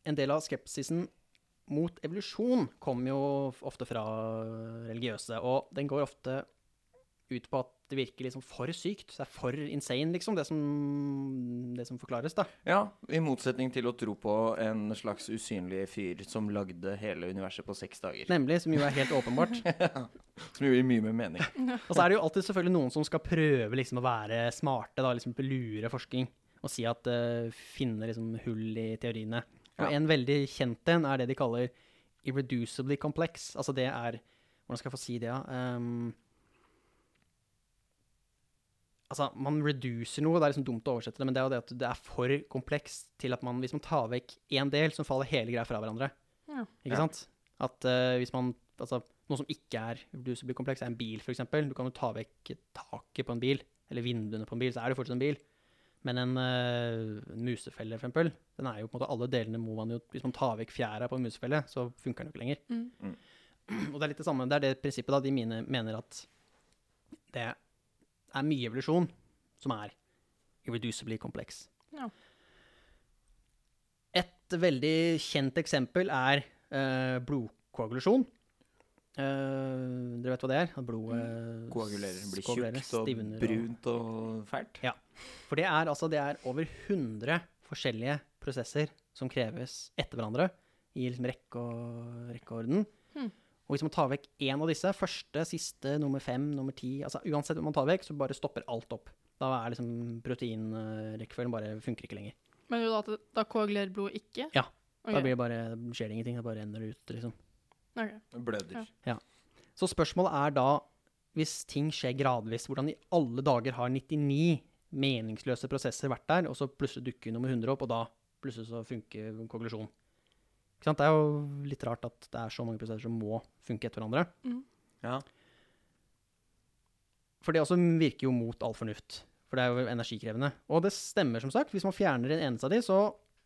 en del av skepsisen mot evolusjon kommer jo ofte fra religiøse, og den går ofte ut på at det virker liksom for sykt. Det er for insane, liksom, det som, det som forklares, da. Ja, i motsetning til å tro på en slags usynlig fyr som lagde hele universet på seks dager. Nemlig, som jo er helt åpenbart. Som jo gir mye med mening. Og så er det jo alltid selvfølgelig noen som skal prøve liksom å være smarte, da, liksom lure forskning, og si at uh, finne liksom hull i teoriene. Og Ja. en veldig kjent en er det de kaller irreducibly complex. Altså det er Hvordan skal jeg få si det, da? Um, altså, man reducer noe, det er liksom dumt å oversette det, men det er jo det at det er for komplekst til at man Hvis man tar vekk én del, så faller hele greia fra hverandre. Ja. Ikke Ja. sant? At uh, hvis man Altså, noe som ikke er reducibly kompleks, er en bil, f.eks. Du kan jo ta vekk taket på en bil, eller vinduene på en bil, så er det fortsatt en bil. Men en, uh, musefelle, for eksempel, den er jo på en måte alle delene må man jo Hvis man tar vekk fjæra på en musefelle, så funker den jo ikke lenger. Mm. Og det er litt det samme. Det er det prinsippet da de mine mener at det er mye evolusjon som er irreducibly kompleks. Ja. Et veldig kjent eksempel er eh, blodkoagulasjon. Eh, dere vet hva det er? At blodet Koagulerer, blir koagulerer, tjukt og stivner og- brunt og fælt. For det er altså det er over 100 forskjellige prosesser som kreves etter hverandre i liksom rekke og rekkeorden. Hmm. Og hvis man tar vekk én av disse, første, siste, nummer fem, nummer ti altså Uansett hva man tar vekk, så bare stopper alt opp. Da er liksom proteinrekkefølgen bare funker ikke lenger. Men jo da, at da koagulerer blodet ikke? Ja. Okay. Da blir det bare, skjer det ingenting, det bare renner ut, liksom. ok. Bløder. Ja. Så spørsmålet er da, hvis ting skjer gradvis, hvordan i alle dager har 99 meningsløse prosesser vært der, og så plutselig dukker nummer 100 opp, og da plutselig så funker konklusjon. Ikke sant? Det er jo litt rart at det er så mange prosesser som må funke etter hverandre. Ja. For det også virker jo mot all fornuft. For det er jo energikrevende. Og det stemmer, som sagt. Hvis man fjerner en eneste av de, så,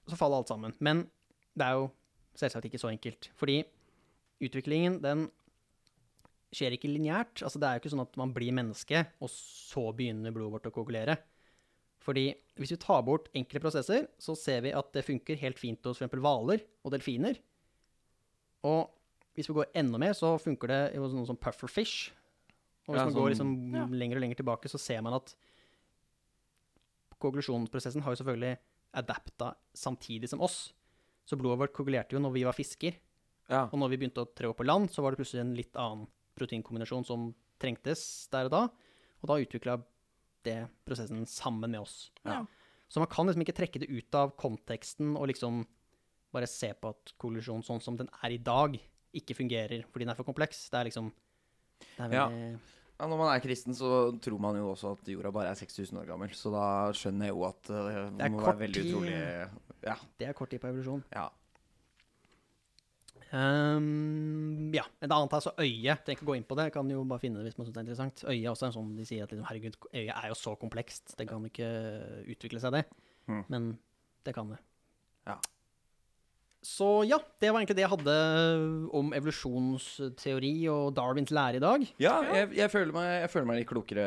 så faller alt sammen. Men det er jo selvsagt ikke så enkelt. Fordi utviklingen, den skjer ikke lineært. Altså, det er jo ikke sånn at man blir menneske, og så begynner blodet vårt å koagulere. Fordi hvis vi tar bort enkle prosesser, så ser vi at det funker helt fint hos f.eks. hvaler og delfiner. Og hvis vi går enda mer, så funker det hos noe som pufferfish. Og hvis Ja, man går sånn- liksom Ja. lenger og lenger tilbake, så ser man at konklusjonsprosessen har jo selvfølgelig adapta samtidig som oss. Så blodet vårt koagulerte jo når vi var fisker. ja. Og når vi begynte å trå på land, så var det plutselig en litt annen proteinkombinasjon som trengtes der og da. Og da utvikla det prosessen sammen med oss. Ja. Så man kan liksom ikke trekke det ut av konteksten og liksom bare se på at koalisjon sånn som den er i dag, ikke fungerer fordi den er for kompleks. Det er liksom det er Ja. veldig, Ja, Når man er kristen, så tror man jo også at jorda bare er 6000 år gammel. Så da skjønner jeg jo at uh, det, Det må være veldig utrolig Ja. det er kort tid på evolusjon. ja. Ehm, ja, et annet er altså øyet. Trenger ikke gå inn på det, kan jo bare finne det hvis man syns det er interessant. Øyet er også en sånn de sier at liksom, herregud, øyet er jo så komplekst, det kan ikke utvikle seg, det. Mm. Men det kan det. Ja. Så ja, det var egentlig det jeg hadde om evolusjonsteori og Darwins lære i dag. Ja, jeg, jeg, føler meg, jeg føler meg litt klokere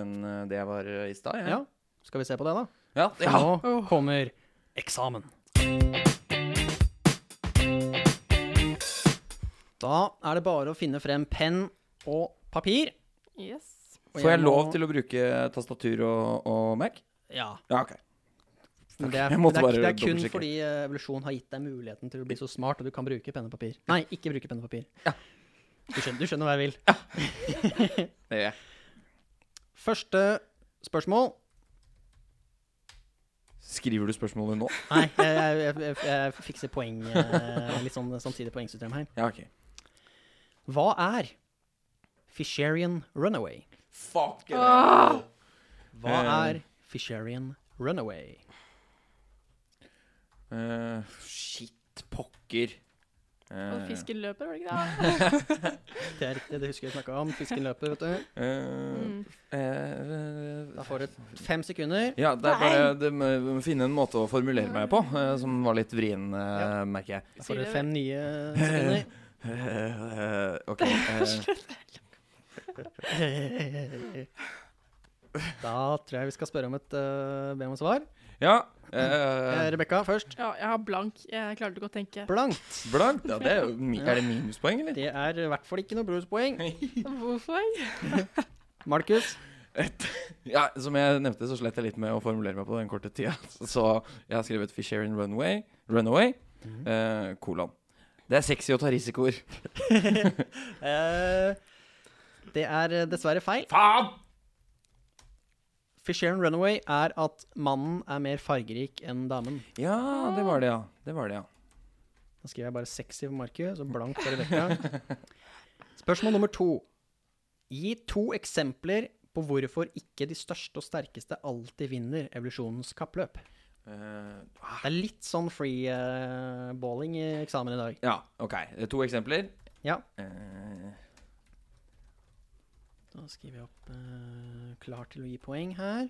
enn eh, det jeg var eh, i stad. jeg. Ja, Skal vi se på det, da? Ja, ja. nå kommer eksamen. Da er det bare å finne frem penn og papir. Yes. Og Får jeg må- lov til å bruke tastatur og, og Mac? Ja. Ja, ok. Det er, det er, det er kun fordi evolusjonen evolusjon har gitt deg muligheten til å bli så smart, og du kan bruke penn og papir. Nei, ikke bruke penn og papir. Ja. Du, skjønner, du skjønner hva jeg vil. Ja. Det gjør jeg. Første spørsmål. Skriver du spørsmålet nå? Nei, jeg, jeg, jeg, jeg fikser poeng. eh, Litt sånn samtidig poengsystem her. Ja, ok. Hva er Fisherian Runaway? Fuck Åh! Hva Eh. er Fisherian Runaway? Uh, shit, pokker. Og Eh, fisken løper, var det ikke det? Det er riktig, det husker jeg snakka om. Fisken løper, vet du. Uh, Mm. eh, Da får du fem sekunder. Ja, det er bare det må må finne en måte å formulere meg på som var litt vrien, Ja. merker jeg. Da får du fem nye sekunder. Eh, OK. eh, Da tror jeg vi skal spørre om et uh, be om svar. ja. Eh, eh, Rebekka først. Ja, jeg har blank. Jeg klarte ikke å tenke. Blankt. blankt. Ja, det er, jo mi- er det minuspoeng, eller? Det er i hvert fall ikke noe bruspoeng. Hvorfor? Markus. Ja, Som jeg nevnte, så slet jeg litt med å formulere meg på den korte tida. Så jeg har skrevet 'Fisherian Runaway', runaway eh, kolon. Det er sexy å ta risikoer. Eh, det er eh, dessverre feil. Faen! Fisheren Runaway er at mannen er mer fargerik enn damen. Ja, det var det, ja. Det var det, ja. Da skriver jeg bare sexy for Markus så blankt for Rebekka. Spørsmål nummer to. Gi to eksempler på hvorfor ikke de største og sterkeste alltid vinner evolusjonens kappløp. Eh, ah, Det er litt sånn freeballing i eksamen i dag. ja, OK. To eksempler. Ja. Eh, Da skriver jeg opp uh, klar til å gi poeng her.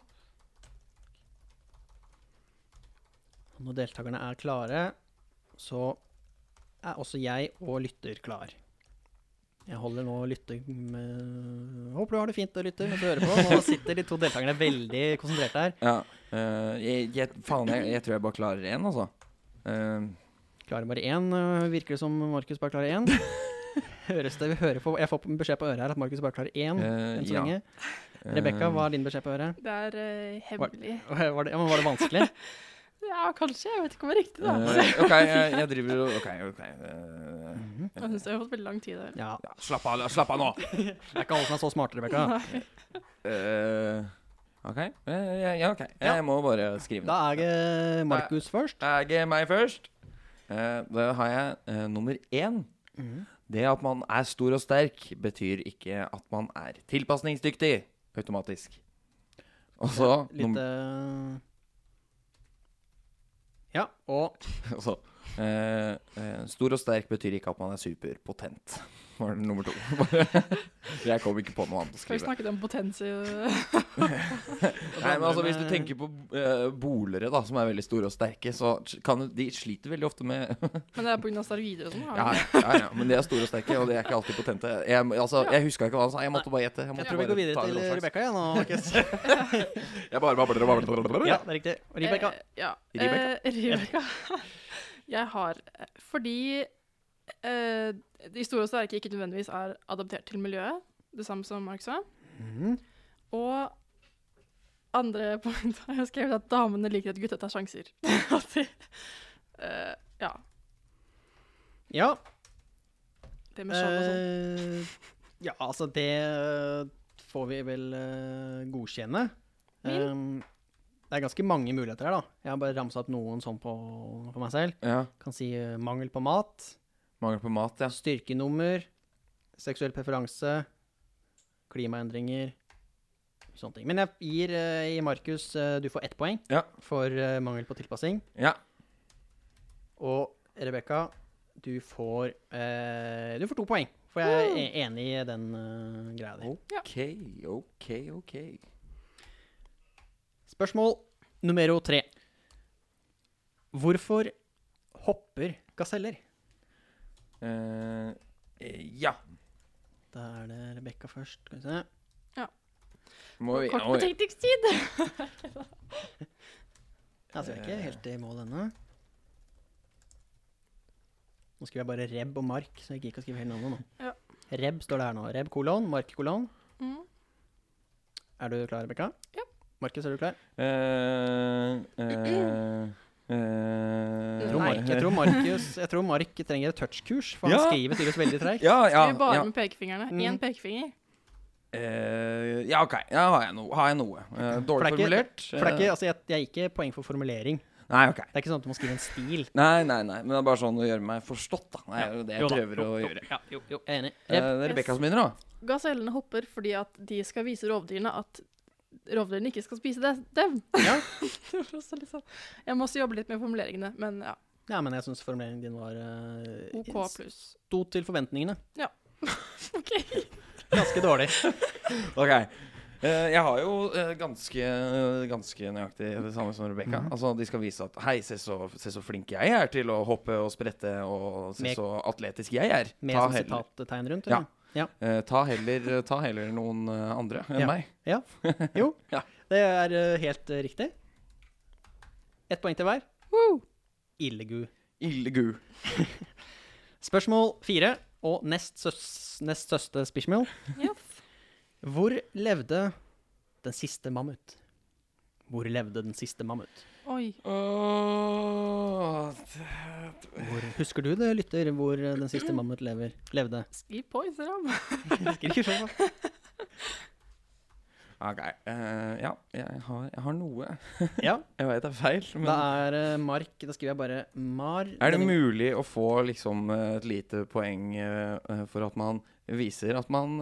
Og når deltakerne er klare, så er også jeg og lytter klar. Jeg holder nå lytter med Håper du har det fint, lytter, mens du hører på. Nå sitter de to deltakerne veldig konsentrert her. ja. Uh, jeg, jeg, faen, jeg, jeg tror jeg bare klarer én, altså. Uh. Klarer bare én. øh, Virker det som Markus bare klarer én? Høres det vi hører på Jeg får beskjed på øret her at Markus bare klarer én eh, enn så ja. lenge. Rebekka, hva er din beskjed på øret? Det er eh, hemmelig. Var det, ja, men var det vanskelig? Ja, kanskje. Jeg vet ikke om det er riktig, da. Uh, OK, jeg, jeg driver og OK. ok eh, Mhm. Jeg syns det har fått veldig lang tid. Der. Ja. ja, slapp av, slapp av nå! Det er ikke alle som er så smarte, Rebekka. Eh, OK. Eh, ja, ja, OK. Jeg må bare skrive Da er det Markus først. Da er meg først. Eh, da har jeg eh, nummer én. Det at man er stor og sterk, betyr ikke at man er tilpasningsdyktig automatisk. Og så Litt Ja, og altså, eh, eh, Stor og sterk betyr ikke at man er superpotent. Var det nummer to. jeg kom ikke på noe annet å Skal vi snakket om potens i Nei, men altså Hvis du tenker på uh, bolere da som er veldig store og sterke, så kan de sliter veldig ofte med Men det er pga. steroider og sånn? ja, har ja, ja, men de er store og sterke, og de er ikke alltid potente. Jeg, altså, jeg huska ikke hva han sa, jeg måtte bare gjette. jeg jeg, tror vi går videre til Rebekka igjen nå, Markus. Jeg bare babler og babler. Ja, det er riktig. Rebekka. Eh, ja. Rebecca. Eh, Jeg har eh, Fordi eh, de store og sterke ikke nødvendigvis er adaptert til miljøet, det samme som Mark sa. Mm. Og andre punkt har jeg skrevet at damene liker at gutta tar sjanser. At de, eh, ja. Ja. Det med skjold og sånn. Uh, ja, altså, det får vi vel uh, godkjenne. Um, det er ganske mange muligheter her, da. Jeg har bare ramsa opp noen sånn på, på meg selv. Ja. Kan si eh, mangel på mat, Mangel på mat, ja. styrkenummer, seksuell preferanse, klimaendringer, sånne ting. Men jeg gir uh, Markus eh, Du får ett poeng Ja. for eh, mangel på tilpassing. Ja. Og Rebekka, du får eh, Du får to poeng. For jeg er enig i den eh, greia di. OK, OK, OK. Spørsmål nummer tre. Hvorfor hopper gaseller? Eh, eh, ja. Da er det Rebekka først. Skal vi se. Må vi Kort betenkningstid! Altså, vi er ikke helt i mål ennå. Nå skriver jeg bare Reb og Mark, så jeg gidder ikke å skrive hele navnet nå. Ja. Reb står det her nå. Reb kolon, Mark kolon. Mm. Er du klar, Rebekka? Ja. Markus, er du klar? Uh, eh, tror, eh, jeg, tror Markus, jeg tror Mark trenger et touchkurs, for han Ja. skriver tydeligvis veldig treigt. Ja, ja. Skriv bare ja. med pekefingrene. Mm. Én pekefinger. Eh, ja, OK. Ja, har jeg noe. Har jeg noe. Eh, dårlig ikke- formulert. For ikke, altså, jeg, jeg gir ikke poeng for formulering. Nei, ok. Det er ikke sånn at du må skrive en stil. Nei, nei, nei. Men det er bare sånn å gjøre meg forstått, da. Det er jo det jeg Jo prøver å gjøre. Ja, jo, jo, er enig. Eh, det er Rebekka som begynner, da. Gasellene hopper fordi at de skal vise rovdyrene at rovdyrene ikke skal spise det, dem. Ja. Det var også litt sånn- Jeg må også jobbe litt med formuleringene, men ja. ja, men jeg syns formuleringen din var uh, OK pluss. Sto til forventningene. Ja. OK. Ganske dårlig. Ok. Uh, jeg har jo uh, ganske, ganske nøyaktig det samme som Rebekka. Mhm. Altså, de skal vise at Hei, se så, se så flink jeg er til å hoppe og sprette, og se Med- så atletisk jeg er. Med Ta sånn sitattegn rundt. Ja. Eller? eh, ta heller, ta heller noen eh, andre enn Ja. meg. Jo, Ja. det er eh, helt eh, riktig. Ett poeng til hver. Woo! Illegu. Illegu. Spørsmål fire, og nest, søs, nest søste spørsmål. Hvor levde den siste mammut? Hvor levde den siste mammut? Oi. Åh, Hvor, husker du det, lytter, hvor eh, den siste mammut lever, levde? Skriv på Instagram. Skriv ikke selv, Ok. Uh, ja, jeg har, jeg har noe. Ja, Jeg vet det er feil, men da er uh, Mark Da skriver jeg bare Mar. Er det mulig å få liksom et lite poeng eh, for at man viser at man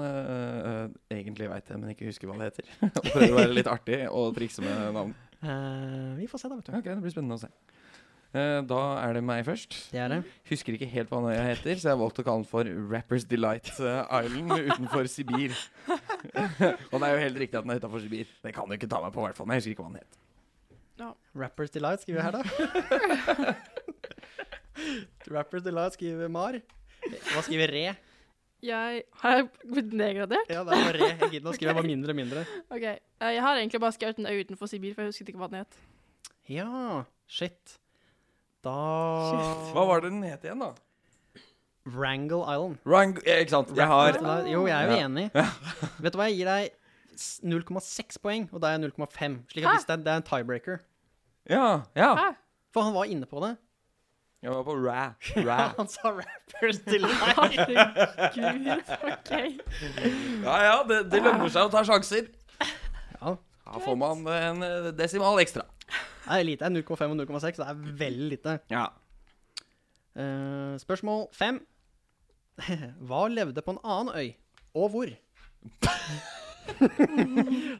egentlig veit det, men ikke husker hva det heter? prøver å være litt artig og trikse med navn. Eh, vi får se, da, vet du. Ok, det blir spennende å se. Uh, da er det meg først. Det er det. Husker ikke helt hva øya heter, så jeg har valgt å kalle den for Rappers Delight eh, Island utenfor Sibir. og det er jo helt riktig at den er utafor Sibir. Det kan du ikke ta meg på, i hvert fall. Men jeg husker ikke hva den het. Rappers Delight skriver jeg her, da. Rappers Delight skriver Mar. Hva skriver Re? Jeg har blitt nedgradert. Ja, det er bare Re. Jeg gidder å skrive bare mindre og mindre. OK. eh, Jeg har egentlig bare skrevet en øy utenfor Sibir, for jeg husket ikke hva den het. Ja, shit. Da Hva var det den het igjen, da? Wrangle Island. Rang ja, ikke sant? Jeg har Jo, jeg er jo Ja. enig. Vet du hva, jeg gir deg 0,6 poeng, og da er jeg 0,5. Slik at Hæ? hvis det er, det er en tiebreaker. Ja. ja. Hæ? For han var inne på det. Jeg var på ra. Ra. Han sa Rappers Delight. Herregud. OK. Ja ja, det, det lønner seg å ta sjanser. Ja, Da får man en eh, desimal ekstra. det er lite. 0,5 og 0,6. Det er veldig lite. Ja. Uh, spørsmål fem. Hva levde på en annen øy, og hvor?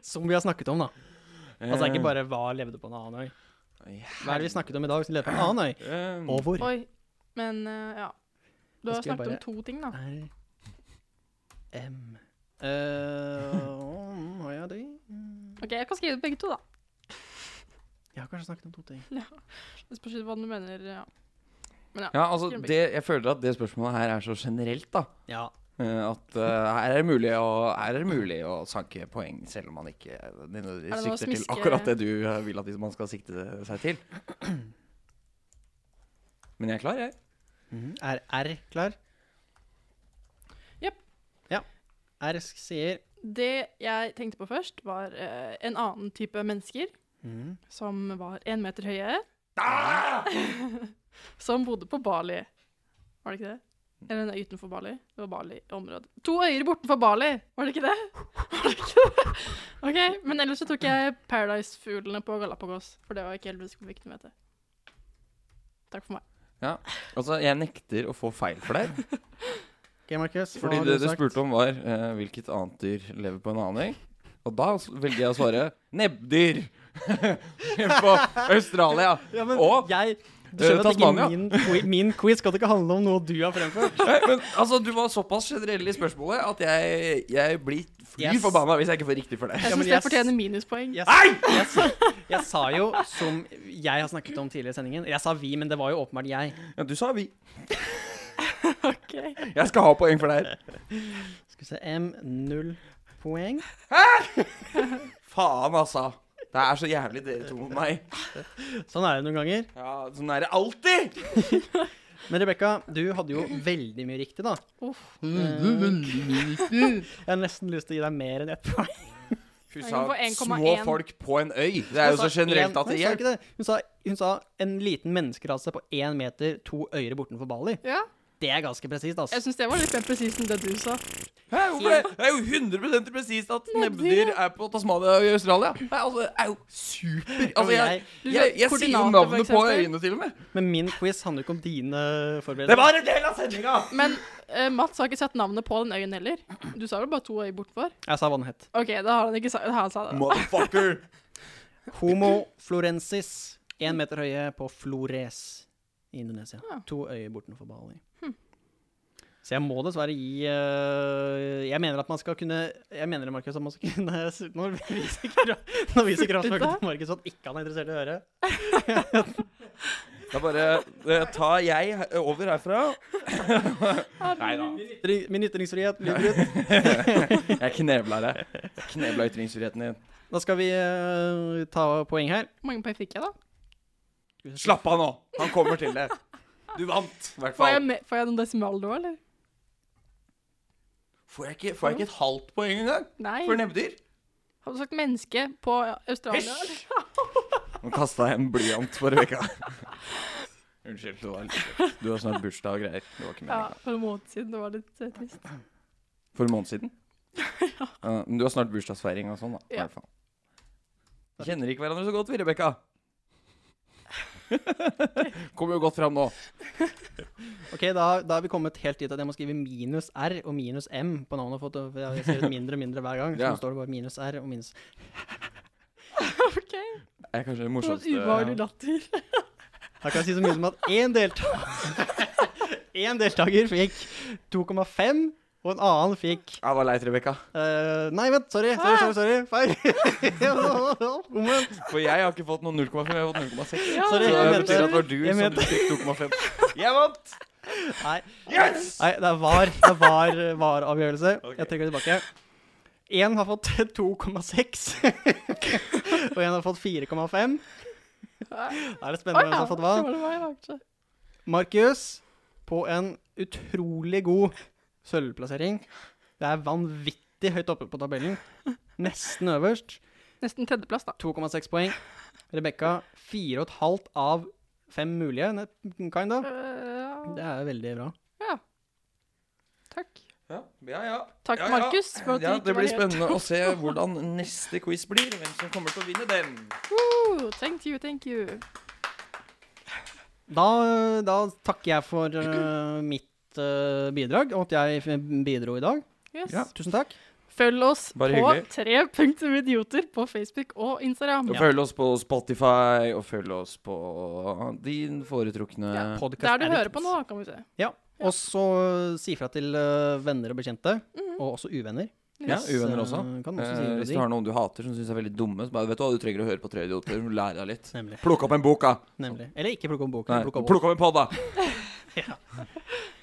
Som vi har snakket om, da. Altså ikke bare hva levde på en annen øy. Hva er det vi snakket om i dag som levde på en annen øy, Um, og hvor? Oi. Men uh, ja. Du har snakket bare- om to ting, da. R M uh, Har jeg det? OK, jeg kan skrive begge to, da. Jeg har kanskje snakket om to ting. Det spørs hva du mener. Ja. Ja, altså, det, jeg føler at det spørsmålet her er så generelt, da. Ja. Eh, At uh, her, er det mulig å, her er det mulig å sanke poeng, selv om man ikke Er noe sikter til akkurat det du eh, vil at man skal sikte seg til. Men jeg er klar, jeg. Mm. Er R klar? Jepp. Ja. R sier Det jeg tenkte på først, var uh, en annen type mennesker Mm. som var én meter høye, Ah! som bodde på Bali. Var det ikke det? Eller nei, utenfor Bali. Det var Bali-området. To øyer bortenfor Bali, var det ikke det? Var det ikke det? OK, men ellers så tok jeg Paradise-fuglene på Galapagos, for det var ikke helt viktig å vite. Takk for meg. Ja. Altså, jeg nekter å få feil for deg. OK, Markus. hva Fordi har det du du sagt? spurte om, var uh, hvilket annet dyr lever på en annen øy. Og da velger jeg å svare nebbdyr på Australia. Ja, men Og jeg Du eh, skjønner at ikke min, min quiz skal ikke handle om noe du har fremført. Nei, men altså, du var såpass generell i spørsmålet at jeg, jeg blir fly Yes. forbanna hvis jeg ikke får riktig for det. Jeg Ja, syns det jeg fortjener minuspoeng. Jeg, jeg, sa- jeg sa jo, som jeg har snakket om tidligere i sendingen Jeg sa vi, men det var jo åpenbart jeg. Ja, du sa vi. Ok. Jeg skal ha poeng for det her. Skal vi se M, null poeng. Faen, altså. Det er så jævlig dere to mot meg. Sånn er det noen ganger. Ja, Sånn er det alltid. Men Rebekka, du hadde jo veldig mye riktig, da. Uff. Jeg har nesten lyst til å gi deg mer enn ett poeng. Hun sa kan få 1,1. små folk på en øy. Det er jo så generelt at det hun sa hjelper. ikke det. Hun sa, hun sa en liten menneskerase på én meter, to øyre bortenfor Bali. Ja. Det er ganske presist, altså. Jeg syns det var litt mer presist enn det du sa. Hæ, hvorfor det? Det er jo 100% presist at nebbdyr er på Tasmania og i Australia. Det er, altså, det er jo super Altså, jeg, jeg, jeg, jeg, sier jo navnet på øyene, til og med. Men min quiz handler ikke om dine forberedelser. Det var en del av sendinga! Men uh, Mats har ikke sett navnet på den øyen heller. Du sa vel bare to øyer bortfor? Jeg sa hva den het. OK, da har han ikke sagt Han sa det. Motherfucker. Homo florensis. Én meter høye på Flores i Indonesia. Ja. To øyer bortenfor Bali. Så jeg må dessverre gi uh, Jeg mener at man skal kunne Jeg mener det, Markus, at man skal kunne Nå viser Kra- nå til Markus at ikke han er interessert i å høre. Da bare uh, tar jeg over herfra. Nei da. Min ytringsfrihet blir ut. Jeg knebla deg. Knebla ytringsfriheten din. Da skal vi uh, ta poeng her. Hvor mange poeng fikk jeg, da? Slapp av nå. Han kommer til det. Du vant, i hvert Får jeg, fall. får jeg noen desimaler da, eller? Får jeg ikke, får jeg ikke et halvt poeng engang? Nei. For nebbdyr? Har du sagt menneske på Australia? Nå kasta jeg en blyant for vekka. Unnskyld. Det var litt Du har snart bursdag og greier. Det var ikke Ja, for en måned siden. Det var litt eh, trist. For en måned siden? ja. Men du har snart bursdagsfeiring og sånn, da. i hvert fall. Vi Kjenner ikke hverandre så godt, vi, Rebekka. Kommer jo godt fram nå. Ok, da, da er vi kommet helt dit at jeg må skrive minus R og minus M på navnet. For jeg ser ut mindre og mindre hver gang. Så Ja. nå står det bare minus R og minus OK. Det er kanskje det Det morsomste ubehagelig latter. Da kan jeg si så mye som at én deltaker deltaker fikk 2,5, og en annen fikk Jeg var leit, Rebekka. Uh, Nei, vent, sorry. Sorry, sorry, sorry. Feil. Omvendt. For jeg har ikke fått noe 0,5, jeg har fått 0,6. Ja, Så Sorry, det jeg mente- betyr at det var du jeg som mente- fikk 2,5. Jeg vant! Nei, Yes! nei, det var, det var, var avgjørelse. Okay. Jeg trekker det tilbake. Én har fått 2,6, og én har fått 4,5. Da er det spennende hvem som har fått hva. Markus på en utrolig god sølvplassering. Det er vanvittig høyt oppe på tabellen. Nesten øverst. Nesten tredjeplass, da. 2,6 poeng. Rebekka 4,5 av 5 mulige, kind of. Eh, Det er veldig bra. ja. Takk. Ja, ja. ja. Takk, Ja, ja. Markus, for at du Ja, ikke det blir helt- spennende å se hvordan neste quiz blir, hvem som kommer til å vinne den. Uh, thank you, thank you. Da, da takker jeg for uh, mitt eh, bidrag, og at jeg bidro i dag. Yes. Ja. Tusen takk. Følg oss Bare på hyggelig. tre punktum idioter på Facebook og Instagram. Og følg oss på Spotify, og følg oss på din foretrukne Ja, Podcast Der du hører på nå, kan vi se. Ja. Og så si fra til eh, venner og bekjente, Mhm. og også uvenner. Ja, uvenner eh, også. Kan også Eh, si hvis du har noen du hater som syns er veldig dumme, så bare vet du hva, du trenger å høre på Tre idioter. Lære deg litt. Nemlig. Plukk opp en bok, da. Nemlig. Eller ikke plukk opp boken. Nei, Plukke opp plukk opp en pod, da.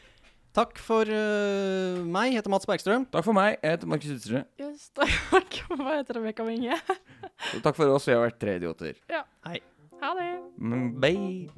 Takk for uh, meg. Heter Mats Bergstrøm. Takk for meg. Jeg heter Markus Utstrøm. Yes, takk. Hva heter Rebekka Winge? takk for oss. Vi har vært tre idioter. Ja. Hei. Ha det. Mm, bye.